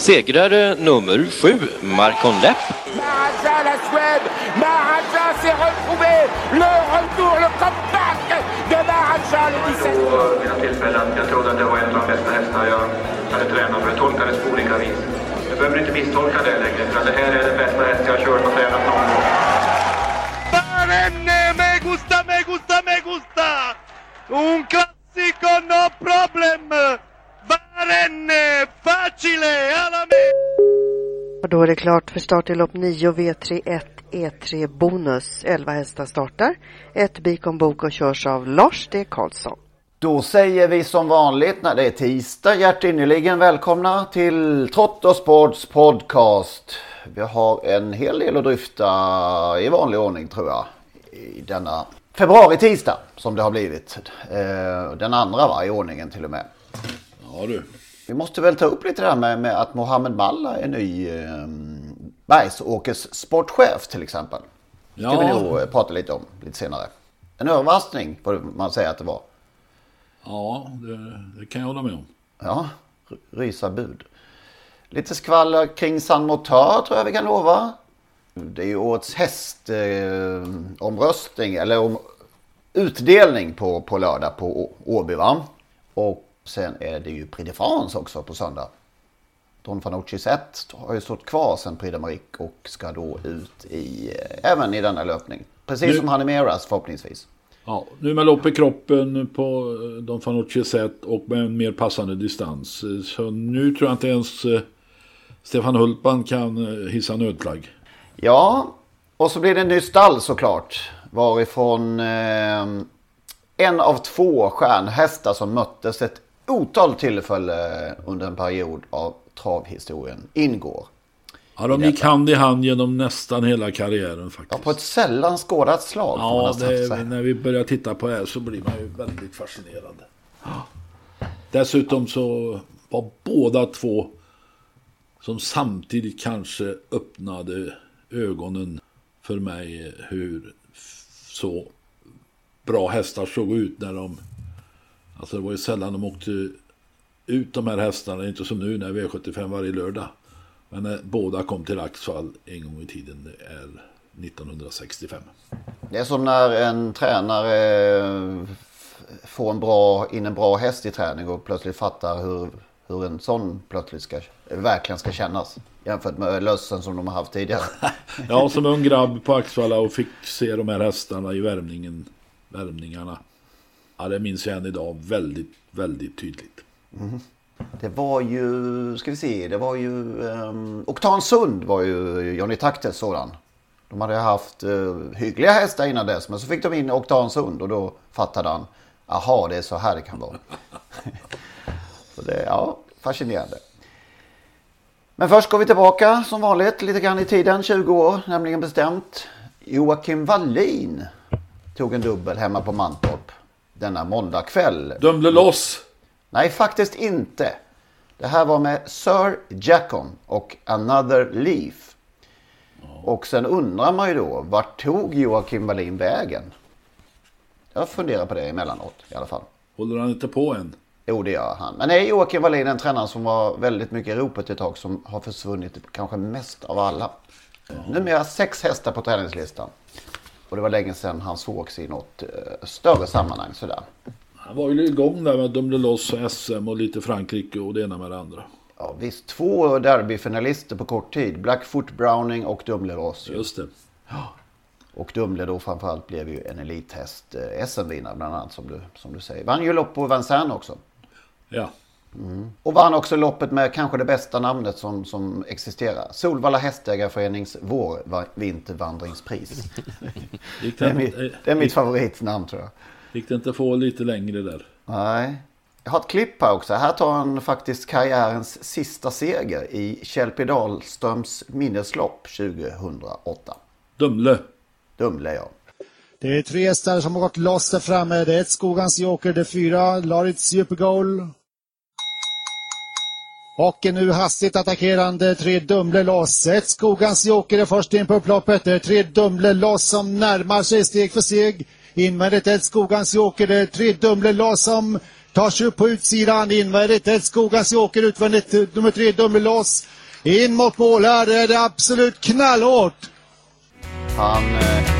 Segrare nummer sju, Marcon Lepp. Maharaja la Suède, Maharaja s'est retrouvé, le retour, le comeback de Maharaja le 17 vid något tillfälle att jag trodde att det var en av de bästa hästar jag hade tränat för det tolkades på olika vis. Jag behöver inte misstolka det längre för det här är den bästa häst jag har kört och tränat någon gång. Barenne, me gusta, me gusta, me gusta! Un då är det klart för start i lopp 9 V31 E3 Bonus. 11 hästar startar. Ett Bikon Bok och körs av Lars D. Karlsson. Då säger vi som vanligt när det är tisdag hjärtinnerligen välkomna till Trott och Sports podcast. Vi har en hel del att dryfta i vanlig ordning tror jag. I denna februari-tisdag som det har blivit. Eh, Den andra va, i ordningen till och med. Ja du. Vi måste väl ta upp lite det här med, med att Mohammed Malla är ny eh, Bergsåkers sportchef till exempel. Det ska Ja. vi nog eh, prata lite om lite senare. En överraskning får man säga att det var. Ja, det, det kan jag hålla med om. Ja, rysa bud. Lite skvaller kring San Motör tror jag vi kan lova. Det är ju årets hästomröstning eh, omröstning, eller om, utdelning på, på lördag på Åby va? Och sen är det ju Prix de France också på söndag. Don Fanucci Zet har ju stått kvar sen Prix d'Amérique och ska då ut i, eh, även i denna löpning. Precis Nu- som Hanimeras förhoppningsvis. Ja, nu med lopp i kroppen på eh, Don Fanucci sätt och med en mer passande distans. Eh, Så nu tror jag inte ens Stefan Hultman kan hissa nödflagg. Ja, och så blir det en ny stall såklart. Varifrån eh, en av två stjärnhästar som möttes ett otal tillfälle under en period av travhistorien ingår. Ja, de gick hand i hand genom nästan hela karriären faktiskt. Ja, på ett sällan skådat slag Ja, det, när vi börjar titta på det här så blir man ju väldigt fascinerad. Dessutom så var båda två som samtidigt kanske öppnade ögonen för mig hur så bra hästar såg ut när de... Alltså det var ju sällan de åkte ut de här hästarna, inte som nu när V75 varje lördag. Men när båda kom till Axvall en gång i tiden, det är 1965. Det är som när en tränare eh, får en bra, in en bra häst i träning och plötsligt fattar hur, hur en sån plötsligt ska, verkligen ska kännas. Jämfört med lössen som de har haft tidigare. Ja, som ung grabb på Axvalla och fick se de här hästarna i värmningen, värmningarna. Ja, det minns jag än idag väldigt, väldigt tydligt. Mm. Det var ju, ska vi se, det var ju ehm, um, Oktansund var ju Johnny Taktes sådan. De hade haft uh, hyggliga hästar innan dess men så fick de in Oktansund och då fattade han, aha det är så här det kan vara. så det, ja, fascinerande. Men först går vi tillbaka som vanligt lite grann i tiden, 20 år nämligen bestämt. Joakim Wallin tog en dubbel hemma på Mantorp denna måndagkväll. Dömde loss! Nej, faktiskt inte. Det här var med Sir Jacon och Another Leaf. Och sen undrar man ju då, vart tog Joakim Wallin vägen? Jag funderar på det emellanåt i alla fall. Håller han inte på än? Jo, det gör han. Men är Joakim Wallin en tränare som var väldigt mycket i ropet ett tag som har försvunnit kanske mest av alla? Numera sex hästar på träningslistan. Och det var länge sedan han sågs i något eh, större sammanhang sådär. Han var ju igång där med Dömde loss SM och lite Frankrike och det ena med det andra. Ja, visst, två derbyfinalister på kort tid. Blackfoot Browning och Dumle Ross. Just det. Och Dumle då framförallt blev ju en elithäst eh, SM-vinnare bland annat som du, som du säger. Vann ju lopp på Vincennes också. Ja. Mm. Och vann också loppet med kanske det bästa namnet som, som existerar. Solvalla Hästägarförenings vår-vintervandringspris. Det, är mitt, det är mitt gick- favoritnamn tror jag. Gick det inte få lite längre där? Nej. Jag har ett klipp här också. Här tar han faktiskt karriärens sista seger i Kjell P. Dahlströms minneslopp 2008. Dumle. Dumle ja. Det är tre hästar som har gått loss där framme. Det är ett Skogans Joker, det är fyra Laritz Supergoal. Och nu hastigt attackerande tre Dumle loss. Ett Skogans Joker är först in på upploppet. Det är tre Dumle loss som närmar sig steg för steg. Invändigt ett Skogans Joker. Det är tre Dumle loss som tar sig upp på utsidan. Invändigt ett Skogans Joker. Utvändigt nummer tre Dumle loss. In mot mål. Här är det absolut knallhårt. Han... Eh...